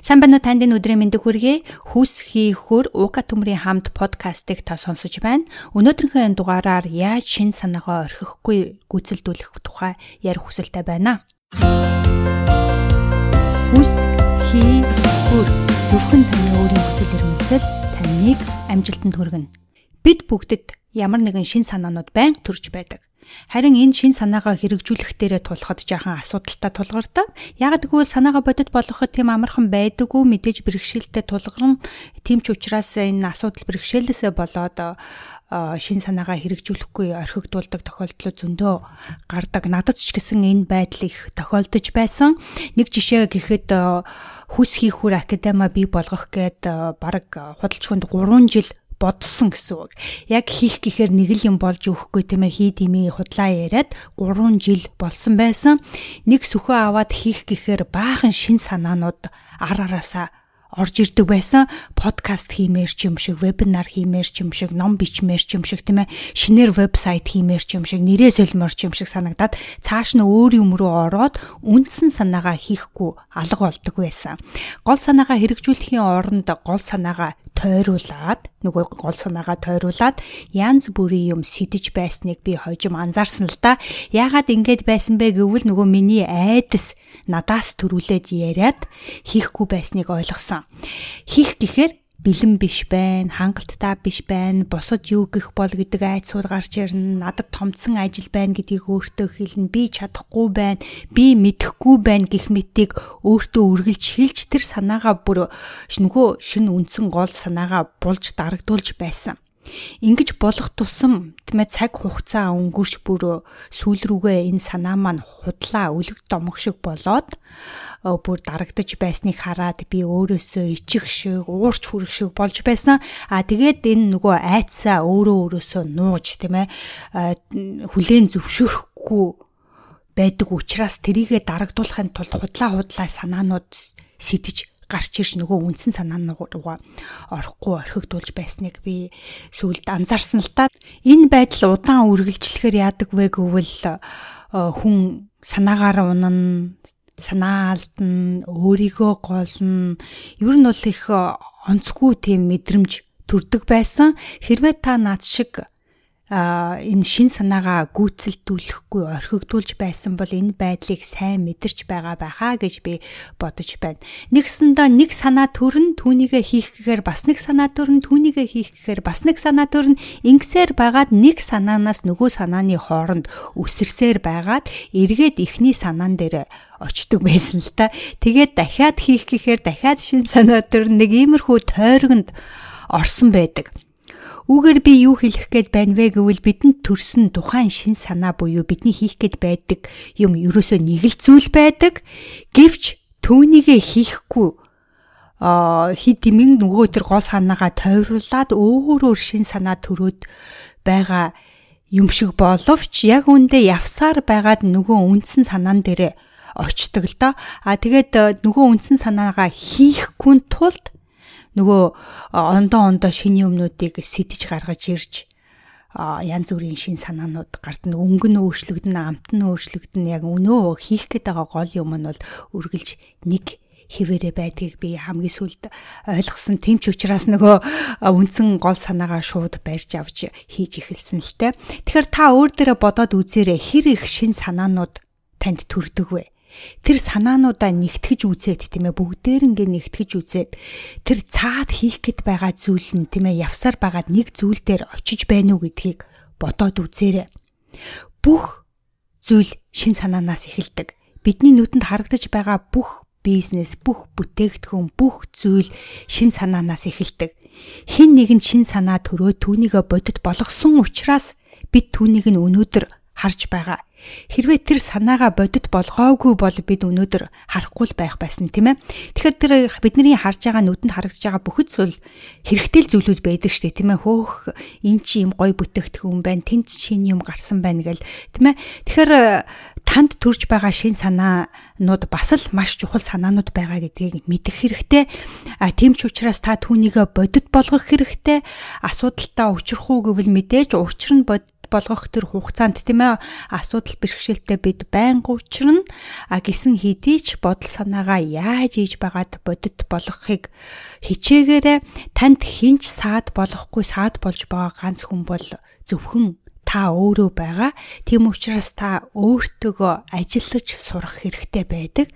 Сайн байна уу танд энэ өдрийн мэндийг хүргэе. Хүс хийхөр Ука төмрийн хамт подкастыг та сонсож байна. Өнөөдрийнхөө дугаараар яаж шин санаагаа орхихгүй гүйцэлдүүлэх тухай ярих хүсэлтэй байна. Хүс хийхөр зөвхөн таны өөрийн хүсэл эрмэлзэл таныг амжилтанд хүргэнэ. Бид бүгдэд ямар нэгэн шин санаанууд байнга төрж байдаг. Харин энэ шин санаагаа хэрэгжүүлэх дээрээ тулахад жаахан асуудалтай тулгардаг. Яг тэгвэл санаагаа бодит болгоход тийм амархан байдаггүй мэдээж бэрхшээлтэй тулгарна. Тийм ч учраас энэ асуудал бэрхшээлээсээ болоод шин санаагаа хэрэгжүүлэхгүй орхигдуулдаг тохиолдлууд зөндөө гардаг. Надад ч гэсэн энэ байдал их тохиолдож байсан. Нэг жишээ гэхэд хүс хийхүр академи бий болгох гээд баг худалчхонд 3 жил бодсон гэсэн үг. Яг хийх гэхээр нэг л юм болж өгөхгүй тийм ээ хий димээ худлаа яриад 3 жил болсон байсан. Нэг сүхөө аваад хийх гэхээр баахан шин санаанууд ар араасаа орж ирдэг байсан подкаст хиймээр ч юм шиг вебинар хиймээр ч юм шиг ном бичмээр ч юм шиг тийм ээ шинээр вебсайт хиймээр ч юм шиг нэрээ солимоор ч юм шиг санагдаад цааш нь өөр юм руу ороод үндсэн санаагаа хийхгүй алга болдог байсан. Гол санаагаа хэрэгжүүлэхийн оронд гол санаагаа тойруулаад нөгөө гол санаагаа тойруулаад янз бүрийн юм сэтэж байсныг би хожим анзаарсан л да. Яагаад ингэж байсан бэ гэвэл нөгөө миний айдас надаас төрүүлээд яриад хийхгүй байсныг ойлгосон. Хийх гэхээр бэлэн биш байна, хангалттай биш байна, бусад юу гэх бол гэдэг айцууд гарч ирнэ, надад томцсон ажил байна гэдгийг өөртөө хэлнэ, би чадахгүй байна, би мэдэхгүй байна гэх мэтийг өөртөө үргэлж хэлж тэр санаагаа бүр нөгөө шин үндсэн гол санаагаа булж дарагдуулж байсан. Ингиж болох тусам тэмээ цаг хугацаа өнгөрч бүр сүүл рүүгээ энэ санаа маань худлаа өлөг домог шиг болоод бүр дарагдаж байсныг хараад би өөрөөсөө ичих шиг уурч хүрэх шиг болж байсан. А тэгээд энэ нөгөө айцсаа өөрөө өөрөөсөө нууж тийм ээ хүлээн зөвшөөрөхгүй байдаг учраас тэрийгэ дарагдуулахын тулд худлаа худлаа санаанууд сэтэж гарч ирж нөгөө үндсэн санаануугаа орохгүй орхигдуулж байсныг би сүүлд анзаарсан л та. Энэ байдал удаан үргэлжлэхээр яадаг вэ гэвэл хүн санаагаар унана санаа алдна, өөрийгөө голно. Ер нь бол их онцгүй тийм мэдрэмж төрдөг байсан. Хэрвээ та над шиг энэ шин санаагаа гүйцэлдүүлэхгүй орхигдуулж байсан бол энэ байдлыг сайн мэдэрч байгаа байхаа гэж би бодож байна. Нэгсэндээ нэг санаа төрн түүнийгээ хийх гэхээр бас нэг санаа төрн түүнийгээ хийх гэхээр бас нэг санаа төрн ингэсээр байгаад нэг санаанаас нөгөө санааны хооронд үсэрсээр байгаад эргээд ихний санаан дээр очдөг байсан л та. Тэгээд дахиад хийх гэхээр дахиад шин санаа төрн нэг иймэрхүү тойрогонд орсон байдаг. Үүгээр би юу хэлэх гээд байна вэ гэвэл бидэнд төрсөн тухайн шин санаа буюу бидний хийх гээд байдаг юм ерөөсөө нэг л зүйл байдаг. Гэвч түүнийгээ хийхгүй а хид димэн нөгөө төр гол санаагаа тойруулаад өөрөөр шин санаа төрөөд байгаа юм шиг боловч яг үндэ явсаар байгаад нөгөө үндсэн санаан дээр очдөг л доо. А тэгээд нөгөө үндсэн санаагаа хийхгүй тулд нөгөө ондоо ондоо шиний өмнүүдийг сэтэж гаргаж ирж янз бүрийн шин санаанууд гардна өнгө нь өөрчлөгдөн амт нь өөрчлөгдөн яг өнөө хийх гээд байгаа гол юм нь бол үргэлж нэг хിവэрэ байдгийг би хамгийн сүлд ойлгосон тэм ч учраас нөгөө үндсэн гол санаагаа шууд барьж авч хийж эхэлсэн л те. Тэгэхээр та өөр дээрээ бодоод үзээрэй хэр их шин санаанууд танд төрдөг вэ? Тэр санаануудаа нэгтгэж үзээд тийм ээ бүгдээр ингээ нэгтгэж үзээд тэр цаад хийх гээд байгаа зүйл нь тийм ээ явсаар байгаа нэг зүйл дээр очиж байна уу гэдгийг бодоод үзээрэй. Бүх зүйл шин санаанаас эхэлдэг. Бидний нүдэнд харагдаж байгаа бүх бизнес, бүх бүтээгдэхүүн, бүх зүйл шин санаанаас эхэлдэг. Хин нэгэнд шин санаа төрөө түүнийгөө бодит болгосон учраас бид түүнийг нь өнөөдөр харж байгаа. Хэрвээ тэр санаагаа бодит болгоогүй бол бид өнөөдөр харахгүй л байх байсан тийм ээ. Тэгэхээр тэр бидний харж байгаа нүдэнд харагдаж байгаа бүхэл зүйл хэрэгтэй л зүйлүүд байдаг шүү дээ тийм ээ. Хөөх эн чи юм гой бүтээгдэхүүн байна. Тэнд шин юм гарсан байна гэл тийм ээ. Тэгэхээр танд төрж байгаа шин санаанууд бас л маш чухал санаанууд байгаа гэдгийг мэдэх хэрэгтэй. А тийм ч учраас та түүнийгээ бодит болгох хэрэгтэй. Асуудалтай учрах уу гэвэл мэдээж учир нь болгох тэр хугацаанд тийм ээ асуудал бэрхшээлтэй бид байнга учрна а гисэн хэдий ч бодол санаагаа яаж ийж байгаад бодит болгохыг хичээгээрээ танд хинч саад болохгүй саад болж байгаа ганц хүн бол зөвхөн та өөрөө байгаа. Тийм учраас та өөртөөгөө ажиллаж сурах хэрэгтэй байдаг.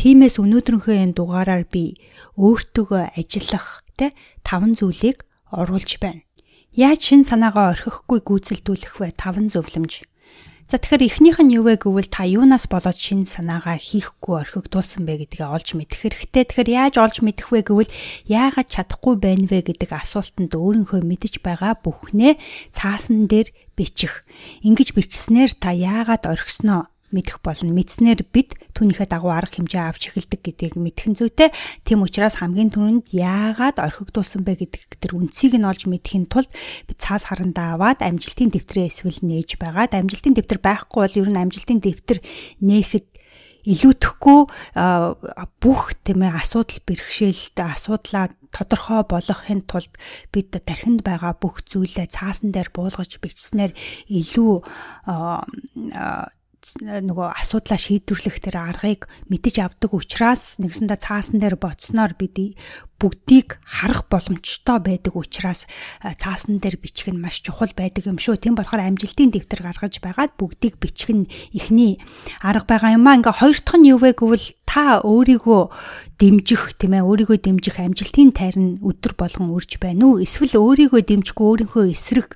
Тиймээс өнөөдрийнхөө энэ дугаараар би өөртөөгөө ажиллах тэ таван зүйлийг оруулж байна. Яаж шин санаагаа орхихгүй гүйцэлдүүлэх вэ? Таван зөвлөмж. За тэгэхээр эхнийх нь юу вэ гэвэл та юунаас болоод шин санаагаа хийхгүй орхигдуулсан бэ гэдгээ олж мэдэх хэрэгтэй. Тэгэхээр яаж олж мэдэх вэ гэвэл яагаад чадахгүй байна вэ гэдэг асуултанд өөрийнхөө мэдэж байгаа бүхнээ цаасан дээр бичих. Ингиж бичснээр та яагаад орхисноо мэдэх болно. Мэдснээр бид түүнийхээ дагуу арга хэмжээ авч эхэлдэг гэдгийг мэдхэн зүйтэй. Тийм учраас хамгийн түрүүнд яагаад орхигдуулсан бэ гэдэг тэр үндсийг нь олж мэдэхин тулд бид цаас харандаа аваад амжилтын дэвтрээ эсвэл нээж байгаад амжилтын дэвтэр байхгүй бол ер нь амжилтын дэвтэр нээхэд илүүтэхгүй бүх тийм ээ асуудал бэрхшээлд асуудлаа тодорхой болгохын тулд бид тархинд байгаа бүх зүйлээ цаасан дээр буулгаж бичснээр илүү нөгөө асуудлаа шийдвэрлэх тэр аргыг мэдэж авдаг учраас нэгсэндээ цаасан дээр боцсноор бид бүгдийг харах боломжтой байдаг учраас цаасан дээр бичих нь маш чухал байдаг юм шүү. Тийм болохоор амжилтын дэвтэр гаргаж байгаад бүгдийг бичих нь ихний арга байгаа юм аа. Ингээ хоёр дахь нь юу вэ гэвэл та өөрийгөө дэмжих тийм ээ өөрийгөө дэмжих амжилтын тайрн өдөр болгон үрж байна уу? Эсвэл өөрийгөө дэмжихгүй өөрийнхөө эсрэг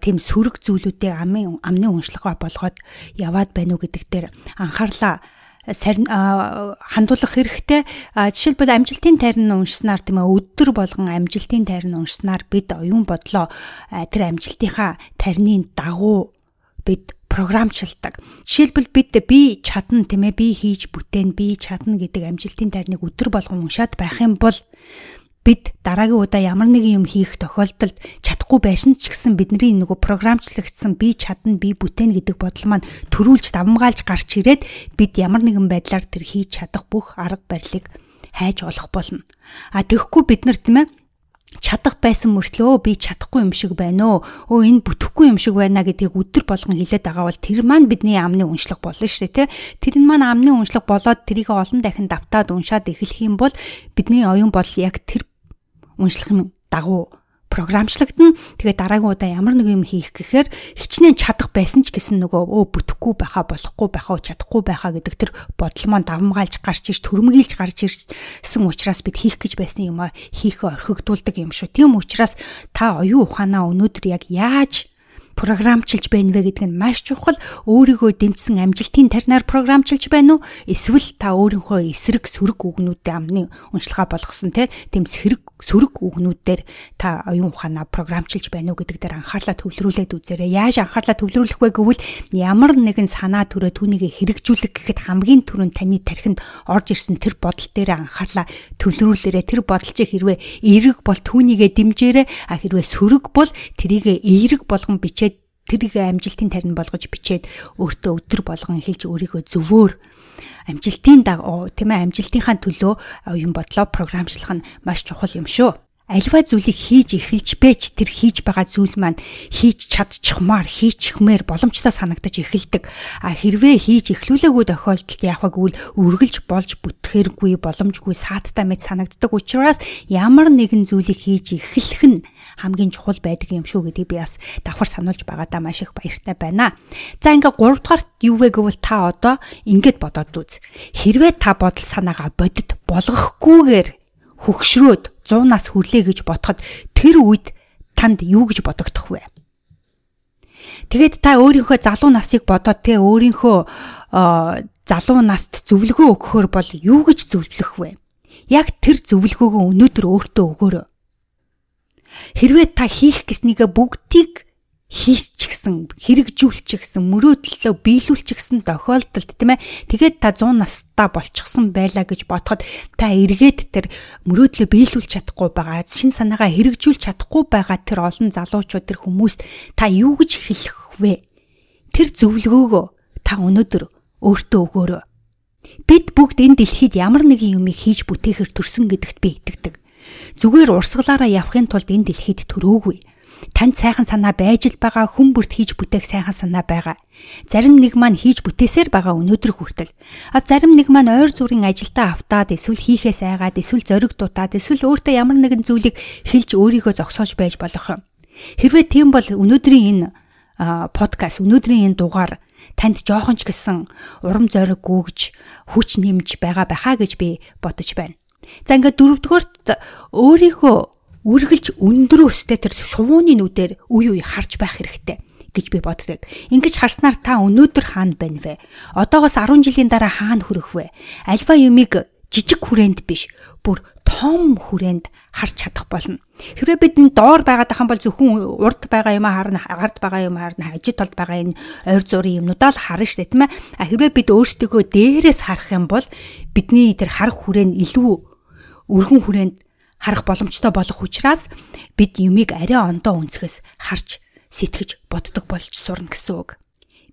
тийм сөрөг зүйлүүдийг амын амны уншлага болгоод яваад байна уу гэдэг дээр анхаарлаа сарн хандуулах хэрэгтэй. Жишээлбэл амжилтын тайрн уншснаар тийм ээ өдөр болгон амжилтын тайрн уншснаар бид оюун бодлоо тэр амжилтынхаа тарины дагуу бид програмчилдаг. Жишээлбэл бид би чадна тийм ээ би хийж бүтээн би чадна гэдэг амжилтын тайрныг өдөр болгон уншаад байх юм бол бид дараагийн удаа ямар нэгэн юм хийх тохиолдолд чадахгүй байсан ч гэсэн бидний нөгөө програмчлагдсан би чадна би бүтээн гэдэг бодол маань төрүүлж давмгаалж гарч ирээд бид ямар нэгэн байдлаар тэр хийж чадах бүх арга барилыг хайж олох болно. А тэгэхгүй бид нар тийм ээ чадах байсан мөртлөө би чадахгүй юм шиг байна өө. Өө энэ бүтэхгүй юм шиг байна гэдгийг өдөр болгон хэлээд байгаа бол тэр маань бидний амны уншлага болно шүү дээ, тэ. Тэр нь маань амны уншлага болоод тэрийг олон дахин давтаад уншаад эхлэх юм бол бидний оюун бодол яг тэр уншлахын дагуу програмчлагдана. Тэгээд дараагийн удаа ямар нэг юм хийх гэхээр хичнээн чадах байсан ч гэсэн нөгөө өө бүтэхгүй байхаа болохгүй байхаа чадахгүй байхаа гэдэг тэр бодол маань давмгаалж гарч ирж төрмгийлж гарч ирсэн учраас бид хийх гэж байсан юм а хийхээ орхигдуулдаг юм шүү. Тийм учраас та оюун ухаанаа өнөөдөр яг яаж програмчилж байна вэ гэдэг нь маш чухал. Өөрийгөө дэмжсэн амжилтын тарнаар програмчилж байна уу? Эсвэл та өөрийнхөө эсрэг сөрөг үгнүүдээ амны уншилгаа болгосон тийм сэрэг сөрөг үгнүүдээр та оюун ухаанаа програмчилж байна уу гэдэг дээр анхаарлаа төвлөрүүлээд үзээрэй. Яаж анхаарлаа төвлөрүүлэх вэ гэвэл ямар нэгэн санаа төрөө түүнийг хэрэгжүүлэх гэхэд хамгийн түрүүнд таны тархинд орж ирсэн тэр бодол дээр анхаарлаа төвлөрүүлээрэй. Тэр бодол чи хэрвээ эерэг бол түүнийгээ дэмжээрэй. А хэрвээ сөрөг бол тэрийг эерэг болгон бичээд тэрийг амжилтын тарин болгож бичээд өөртөө өдөр болгон хэлж өөрийгөө зөвөөр амжилтын дагуу тийм ээ амжилтынхаа төлөө юм бодлоо програмчлах нь маш чухал юм шүү альва зүйлийг хийж эхэлж бэж тэр хийж байгаа зүйл маань хийж чадчихмаар хийчихмээр боломжтой санагдаж эхэлдэг. А хэрвээ хийж эхлүүлээгүй тохиолдолд яах вэ гэвэл үргэлж болж бүтгэхэргүй боломжгүй сааттай мэд санагддаг учраас ямар нэгэн зүйлийг хийж эхлэх нь хамгийн чухал байдаг юм шүү гэдгийг би бас давхар сануулж байгаадаа маш их баяртай байна. За ингээ 3 дугаарт юу вэ гэвэл та одоо ингэж бодоод үз. Хэрвээ та бодол санаагаа бодит болгохгүйгээр хөгшрөөд 100 нас хүрлээ гэж бодоход тэр үед танд юу гэж бодогдох вэ? Тэгээд та өөрийнхөө залуу насыг бодоод те өөрийнхөө залуу наст зөвлөгөө өгөхөр бол юу гэж зөвлөх вэ? Яг тэр зөвлөгөөгөө өнөөдөр өөртөө өгөөрэй. Хэрвээ та хийх гэснийгээ бүгдийг хийсчихсэн хэрэгжүүлчихсэн мөрөөдлөө биелүүлчихсэн тохиолдолд тийм ээ. Тэгээд та 100 настай болчихсон байлаа гэж бодоход та эргээд тэр мөрөөдлөө биелүүлж чадахгүй байгаа шин санаагаа хэрэгжүүлж чадахгүй байгаа тэр олон залуучууд тэр хүмүүст та юу гэж хэлэх вэ? Тэр зөвлөгөөгөө та өнөөдөр өөртөө өгөөрэй. Бид бүгд энэ дэлхийд ямар нэгэн юмыг хийж бүтээхэр төрсөн гэдэгт би итгэдэг. Зүгээр урсгалаараа явахын тулд энэ дэлхийд төрөөгүй Танд сайхан санаа байж л байгаа хүн бүрт хийж бүтээх сайхан санаа байгаа. Зарим нэг маань хийж бүтээсээр байгаа өнөөдөр хүртэл. А зарим нэг маань ойр зүрийн ажилдаа автаад эсвэл хийхээс айгаад эсвэл зориг дутаад эсвэл өөртөө ямар нэгэн зүйлийг хэлж өөрийгөө зогсоож байж болох юм. Хэрвээ тийм бол өнөөдрийн энэ подкаст өнөөдрийн энэ дугаар танд жоохон ч гэсэн урам зориг гүгж хүч нэмж байгаа байхаа гэж би бодож байна. За ингээд дөрөвдүгээрт өөрийнхөө үргэлж өндөр өстэй тэр шувууны нүдээр үе үе харж байх хэрэгтэй гэж би боддог. Ингэж харснаар та өнөөдөр хаана байна вэ? Одоогоос 10 жилийн дараа хаана хүрэх вэ? Альва юмыг жижиг хүрээнд биш, бүр том хүрээнд харж чадах болно. Хэрвээ бид энэ доор байгаад байгаа бол зөвхөн урд байгаа юм харна, гард байгаа юм харна, хажид талд байгаа энэ ойр зургийн юмнуудаа л харна шүү дээ, тийм ээ. А хэрвээ бид өөрсдөө дээрээс харах юм бол бидний тэр харах хүрээн илүү өргөн хүрээнд харах боломжтой болох учраас бид юмыг арай ондоо үнсгээс харж сэтгэж боддог болж сурна гэсэн үг.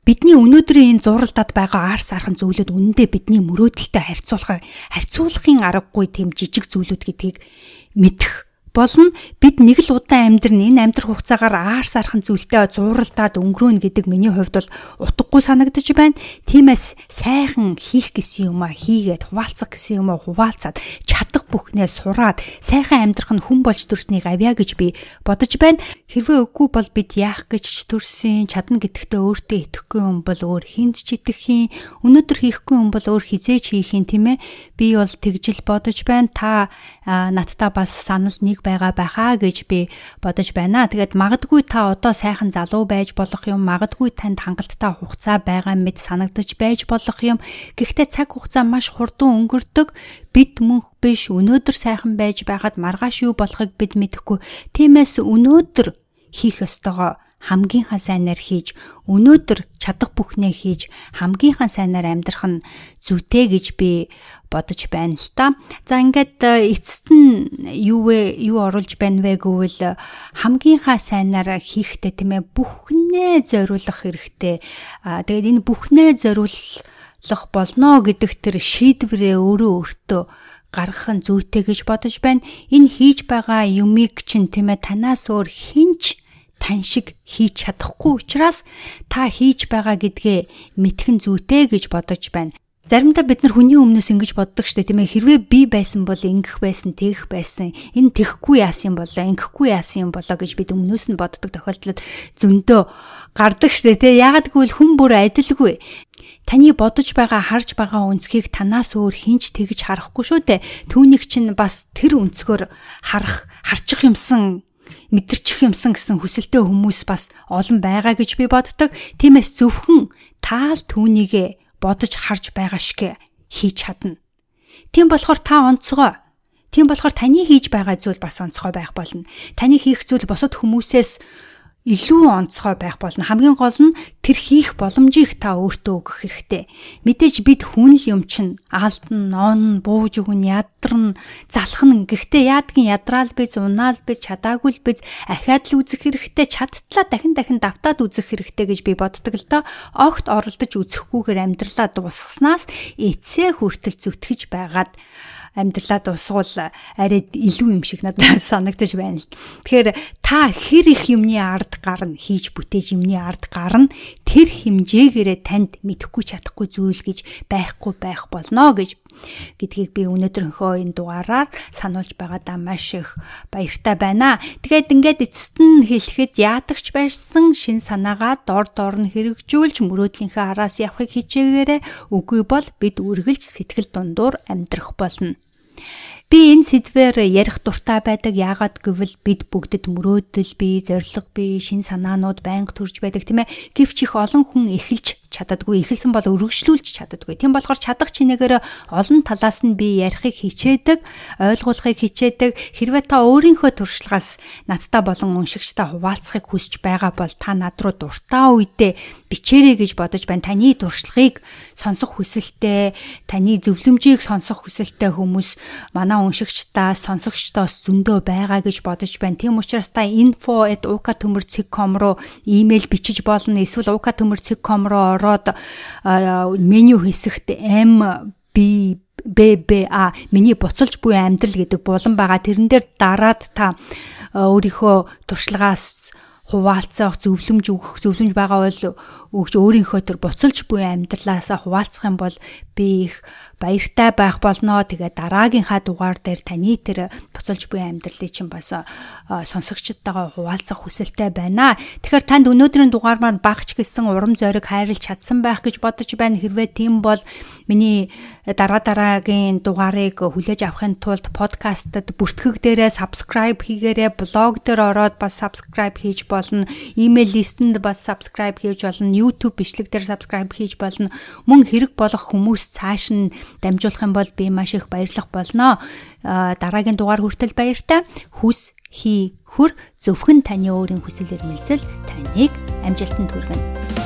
Бидний өнөөдрийн энэ зуралдад байгаа арс архан зүйлүүд үнэндээ бидний мөрөөдөлтэй харьцуулах харьцуулахын аргагүй тэм жижиг зүйлүүд гэдгийг мэдэх болно бид нэг л удаан амьдрын энэ амьдрах хугацаагаар аар сархан зүйлтэй зууралдаад өнгөрөөнө гэдэг миний хувьд бол утгагүй санагдаж байна. Тиймээс сайхан хийх гэсэн юм а хийгээд хуваалцах гэсэн юм а хуваалцаад чадах бүхнээ сураад сайхан амьдрах нь хүн болж төрснийг авья гэж би бодож байна. Хэрвээ үгүй бол бид яах гэж төрсөн чадна гэдэгтээ өөртөө итгэхгүй юм бол өөр хинд ч итгэхийн өнөөдөр хийхгүй юм бол өөр хизээч хийхийн тийм ээ. Би бол тэгжил бодож байна. Та надтай бас санал нэг хэрэг байгаа байхаа гэж би бодож байна. Тэгээд магадгүй та одоо сайхан залуу байж болох юм, магадгүй танд хангалттай хугацаа байгаа мэд санагдаж байж болох юм. Гэхдээ цаг хугацаа маш хурдан өнгөрдөг. Бид мөнх биш өнөөдөр сайхан байж байхад маргааш юу болохыг бид мэдэхгүй. Тиймээс өнөөдөр хийх ёстойгоо хамгийн сайнаар хийж өнөөдөр чадах бүхнээ хийж хамгийн сайнаар амьдрах нь зүйтэй гэж би бодож байна л та. За ингээд э, эцэст нь юу вэ юу оруулж байна вэ гэвэл хамгийн сайнаар хийхдээ тийм ээ бүхнээ зориулах хэрэгтэй. Тэгээд энэ бүхнээ зориулах болно гэдэг тэр шийдвэрээ өөрөө өөртөө гаргах нь зүйтэй гэж бодож байна. Энэ хийж байгаа юмыг чинь тийм ээ танаас өөр хинч тань шиг хийж чадахгүй учраас та хийж байгаа гэдгээ мэдхэн зүйтэй гэж бодож байна. Заримдаа бид нар хүний өмнөөс ингэж боддог штэ тийм ээ. Хэрвээ би байсан бол ингэх байсан тэгэх байсан энэ тэхгүй яасан болоо ингэхгүй яасан юм болоо гэж бид өмнөөс нь боддог тохиолдлууд зөндөө гардаг штэ тийм ягаад гэвэл хүн бүр адилгүй. Таны бодож байгаа харж байгаа үнцгийг танаас өөр хинч тэгж харахгүй шүү дээ. Түүнийг чинь бас тэр үнцгөр харах харчих юмсан мэдэрчих юмсан гэсэн хүсэлтэй хүмүүс бас олон байгаа гэж би боддог. Тиймээс зөвхөн таал түүнийгэ бодож харж байгаа шиг хийж чадна. Тийм болохоор та онцгой. Тийм болохоор таны хийж байгаа зүйл бас онцгой байх болно. Таны хийх зүйл бусад хүмүүсээс илүү онцгой байх болно. Хамгийн гол нь тэр хийх боломжийг та өөртөө өгөх хэрэгтэй. Мэдээж бид хүн л юм чинь алдан, он, бууж өгөн, ядарн, залхна. Гэхдээ яадгийн ядраал биз, унаал биз, чадаагүй л биз, ахиад л үзэх хэрэгтэй, чадтлаа дахин дахин давтаад үзэх хэрэгтэй гэж би боддог л доо. Огт оролдож үзэхгүйгээр амьдралаа дуусгаснаас эцсээ хүртэл зүтгэж байгаад амьдралаа дуусгуул арай илүү юм шиг надад санагдаж байна л. Тэгэхээр та хэр их юмны ард гарна хийж бүтээж юмны ард гарна тэр хэмжээгээрээ танд мэдхгүй чадахгүй зүйл гэж байхгүй байх болно гэж гэдгийг би өнөөдрийнхөө энэ дугаараар сануулж байгаадаа маш их баяртай байна. Тэгээд ингээд эцэст нь хэлэхэд яатагч байсан шин санаагаа дор дор нь хэрэгжүүлж мөрөөдлийнхээ араас явахыг хичээгээрэй. Үгүй бол бид үргэлж сэтгэл дундуур амьдрах болно. Би энэ сэдвээр ярих дуртай байдаг яагаад гэвэл бид бүгдэд мөрөөдөл бий, зориг бий, шин санаанууд байнга төрж байдаг тийм ээ. Гэвч их олон хүн эхэлж чаддаггүй, эхэлсэн бол өргөжлүүлж чаддаггүй. Тийм болохоор чадах чинээгээр олон талаас нь би ярихыг хичээдэг, ойлгуулахыг хичээдэг. Хэрвээ та өөрийнхөө туршлагаас надтай болон уншигчтай хуваалцахыг хүсэж байгаа бол та над руу дуртай үедээ бичээрэй гэж бодож байна. Таны туршлагыг сонсох хүсэлтэй, таны зөвлөмжийг сонсох хүсэлтэй хүмүүс манай уншигчдаа, сонсогчдоос зөндөө байгаа гэж бодож байна. Тийм учраас та info@uka.com руу имэйл бичиж болно. Эсвэл uka.com руу ороод меню хэсэгт M B ББА миний буцалж буй амьдрал гэдэг булан байгаа. Тэрэн дээр дараад та өөрийнхөө туршлагаас хуваалцах, зөвлөмж өгөх, зөвлөмж байгаа бол өгч өөрийнхөө төр буцалж буй амьдралаасаа хуваалцах юм бол би их баяртай байх болно. Тэгээ дараагийнхаа дугаар дээр таны тэр буцалж буй амьдралыг чинь бас сонсогчдтойгоо хуваалцах хүсэлтэй байна. Тэгэхээр танд өнөөдрийн дугаар маань багч гэсэн урам зориг хайрлж чадсан байх гэж бодож байна. Хэрвээ тийм бол миний дараа дараагийн дугаарыг хүлээж авахын тулд подкастад бүртгэг дээрээ subscribe хийгээрэй. Блог дээр ороод бас subscribe хийж болно. Email листэнд бас subscribe хийж болно. YouTube бичлэг дээр subscribe хийж болно. Мөн хэрэг болох хүмүүс цааш нь дамжуулах юм бол би маш их баярлах болно. Дараагийн дугаар хүртэл баяртай. Хүс хий хөр зөвхөн таны өөрийн хүсэл эрмэлзэл таныг амжилтанд хүргэнэ.